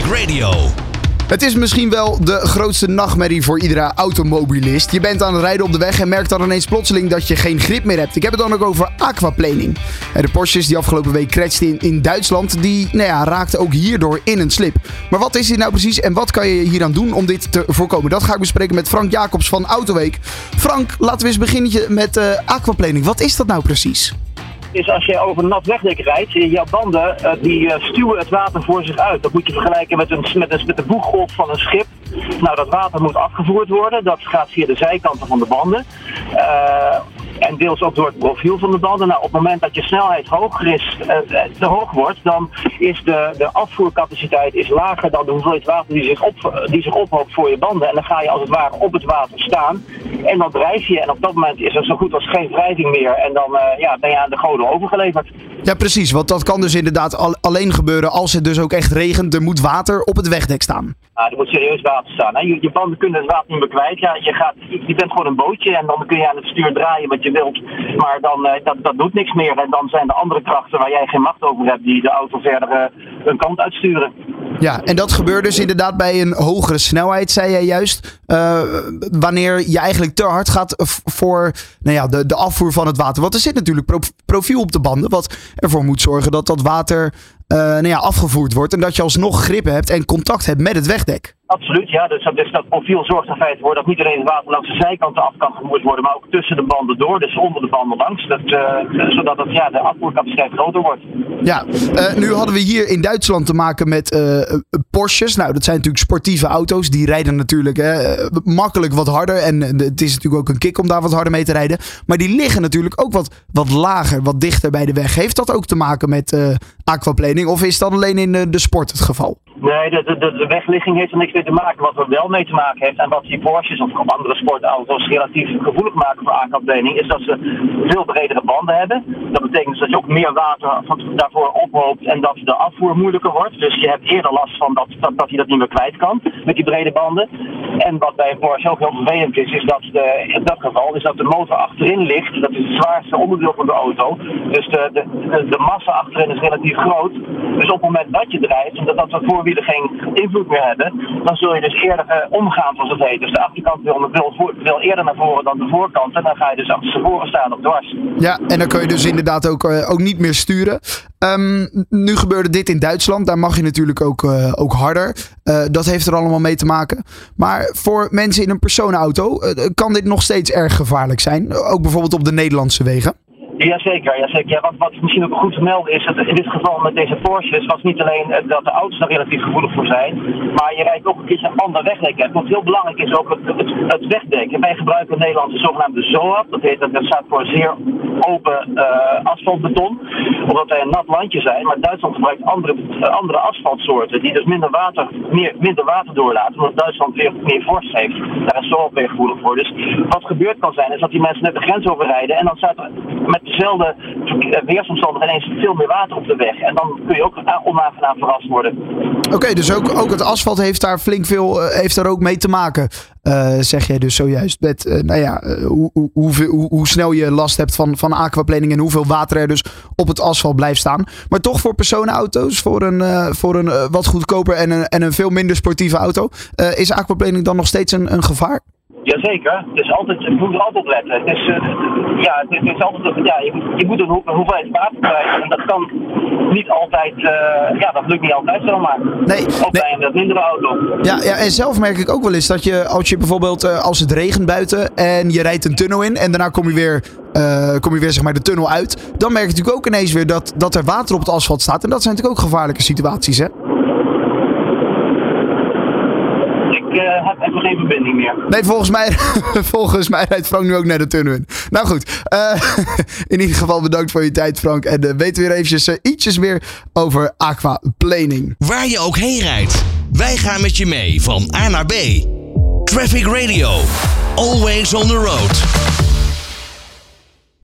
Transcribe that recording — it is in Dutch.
Radio. Het is misschien wel de grootste nachtmerrie voor iedere automobilist. Je bent aan het rijden op de weg en merkt dan ineens plotseling dat je geen grip meer hebt. Ik heb het dan ook over aquaplaning. En de Porsches die afgelopen week crashten in, in Duitsland, die nou ja, raakten ook hierdoor in een slip. Maar wat is dit nou precies en wat kan je hier aan doen om dit te voorkomen? Dat ga ik bespreken met Frank Jacobs van Autoweek. Frank, laten we eens beginnen met uh, aquaplaning. Wat is dat nou precies? Is als je over nat wegdek rijdt, jouw banden uh, die uh, stuwen het water voor zich uit. Dat moet je vergelijken met, een, met, met de boeggolf van een schip. Nou, dat water moet afgevoerd worden. Dat gaat via de zijkanten van de banden. Uh, en deels ook door het profiel van de banden. Nou, op het moment dat je snelheid hoger is, te hoog wordt, dan is de, de afvoercapaciteit is lager dan de hoeveelheid water die zich, op, die zich ophoopt voor je banden. En dan ga je als het ware op het water staan. En dan drijf je. En op dat moment is er zo goed als geen wrijving meer. En dan uh, ja, ben je aan de goden overgeleverd. Ja, precies. Want dat kan dus inderdaad al, alleen gebeuren als het dus ook echt regent. Er moet water op het wegdek staan. Nou, er moet serieus water staan. Hè? Je, je banden kunnen het water niet meer kwijt. Ja, je, gaat, je bent gewoon een bootje en dan kun je aan het stuur draaien wat je wilt. Maar dan, uh, dat, dat doet niks meer. En dan zijn er andere krachten waar jij geen macht over hebt die de auto verder uh, een kant uitsturen. Ja, en dat gebeurt dus inderdaad bij een hogere snelheid, zei jij juist. Uh, wanneer je eigenlijk te hard gaat voor nou ja, de, de afvoer van het water. Want er zit natuurlijk pro profiel op de banden, wat ervoor moet zorgen dat dat water nou ja, afgevoerd wordt. En dat je alsnog grip hebt en contact hebt met het wegdek. Absoluut, ja. Dus, dus dat profiel zorgt er feit voor dat niet alleen het water langs de zijkanten af kan gevoerd worden, maar ook tussen de banden door, dus onder de banden langs. Dat, uh, zodat het, ja, de afvoercapaciteit groter wordt. Ja, uh, nu hadden we hier in Duitsland te maken met uh, Porsches. Nou, dat zijn natuurlijk sportieve auto's. Die rijden natuurlijk makkelijk wat harder. En het is natuurlijk ook een kick om daar wat harder mee te rijden. Maar die liggen natuurlijk ook wat, wat lager, wat dichter bij de weg. Heeft dat ook te maken met aquaplaning? Of is dat alleen in de sport het geval? Nee, de, de, wegligging heeft er niks mee te maken. Wat er wel mee te maken heeft en wat die Porsches of andere sportauto's relatief gevoelig maken voor aquaplaning, is dat ze veel bredere banden hebben. Dat betekent dat je ook meer water daarvoor ophoopt en dat de afvoer moeilijker wordt. Dus je hebt eerder last van dat, dat, dat hij dat niet meer kwijt kan met die brede banden. En wat bij een Porsche ook heel vervelend is, is dat de, in dat geval is dat de motor achterin ligt. Dat is het zwaarste onderdeel van de auto. Dus de, de, massa achterin is relatief groot. Dus op het moment dat je drijft, dat dat de voorwielen geen invloed meer hebben, dan zul je dus eerder uh, omgaan, zoals het heet. Dus de achterkant wil, wil, wil eerder naar voren dan de voorkant. En dan ga je dus achter voren staan op dwars. Ja, en dan kun je dus inderdaad ook, uh, ook niet meer sturen. Um, nu gebeurde dit in Duitsland. Daar mag je natuurlijk ook, uh, ook harder. dat heeft er allemaal mee te maken. Maar voor mensen in een personenauto kan dit nog steeds erg gevaarlijk zijn. Ook bijvoorbeeld op de Nederlandse wegen. Jazeker, jazeker. Ja, wat, wat misschien ook goed te melden is, dat in dit geval met deze Porsches was niet alleen dat de auto's er relatief gevoelig voor zijn, maar je rijdt ook een keertje een ander wegdek. Wat heel belangrijk is ook het, het, wegdek. Wij gebruiken in Nederland de zogenaamde ZOAP, dat, heet, dat staat voor zeer open uh, asfaltbeton, omdat wij een nat landje zijn. Maar Duitsland gebruikt andere, uh, andere asfaltsoorten die dus minder water, meer, minder water doorlaten, omdat Duitsland weer meer vorst heeft. Daar is ZOAP weer gevoelig voor. Dus wat gebeurd kan zijn, is dat die mensen net de grens overrijden en dan staat er met dezelfde weersomstandigheden ineens veel meer water op de weg. En dan kun je ook onaangenaam verrast worden. Oké, dus ook, ook het asfalt heeft daar flink veel uh, heeft daar ook mee te maken. Uh, zeg jij dus zojuist. Met uh, nou ja, hoe, hoe, hoe, hoe, snel je last hebt van, van aquaplaning en hoeveel water er dus op het asfalt blijft staan. Maar toch voor personenauto's, voor een, voor een wat goedkoper en een, en een veel minder sportieve auto, is aquaplaning dan nog steeds een, een gevaar? Jazeker, het is altijd, je moet er altijd op letten. Het is, uh, ja, het is altijd, ja, je, je moet een, ho een hoeveelheid water krijgen en dat kan niet altijd, uh, ja, dat lukt niet altijd zomaar. Nee. Ook bij een mindere auto. Ja, ja, en zelf merk ik ook wel eens dat je, als je bijvoorbeeld, uh, als het regent buiten en je rijdt een tunnel in en daarna kom je weer, kom je weer zeg maar de tunnel uit, dan merk je natuurlijk ook ineens weer dat, dat er water op het asfalt staat. En dat zijn natuurlijk ook gevaarlijke situaties, hè? Heb even geen verbinding meer. Nee, volgens mij, volgens mij rijdt Frank nu ook naar de tunnel in. Nou goed, uh, in ieder geval bedankt voor je tijd Frank. En uh, weten we weer eventjes ietsjes meer over aquaplaning. Waar je ook heen rijdt, wij gaan met je mee van A naar B. Traffic Radio, always on the road.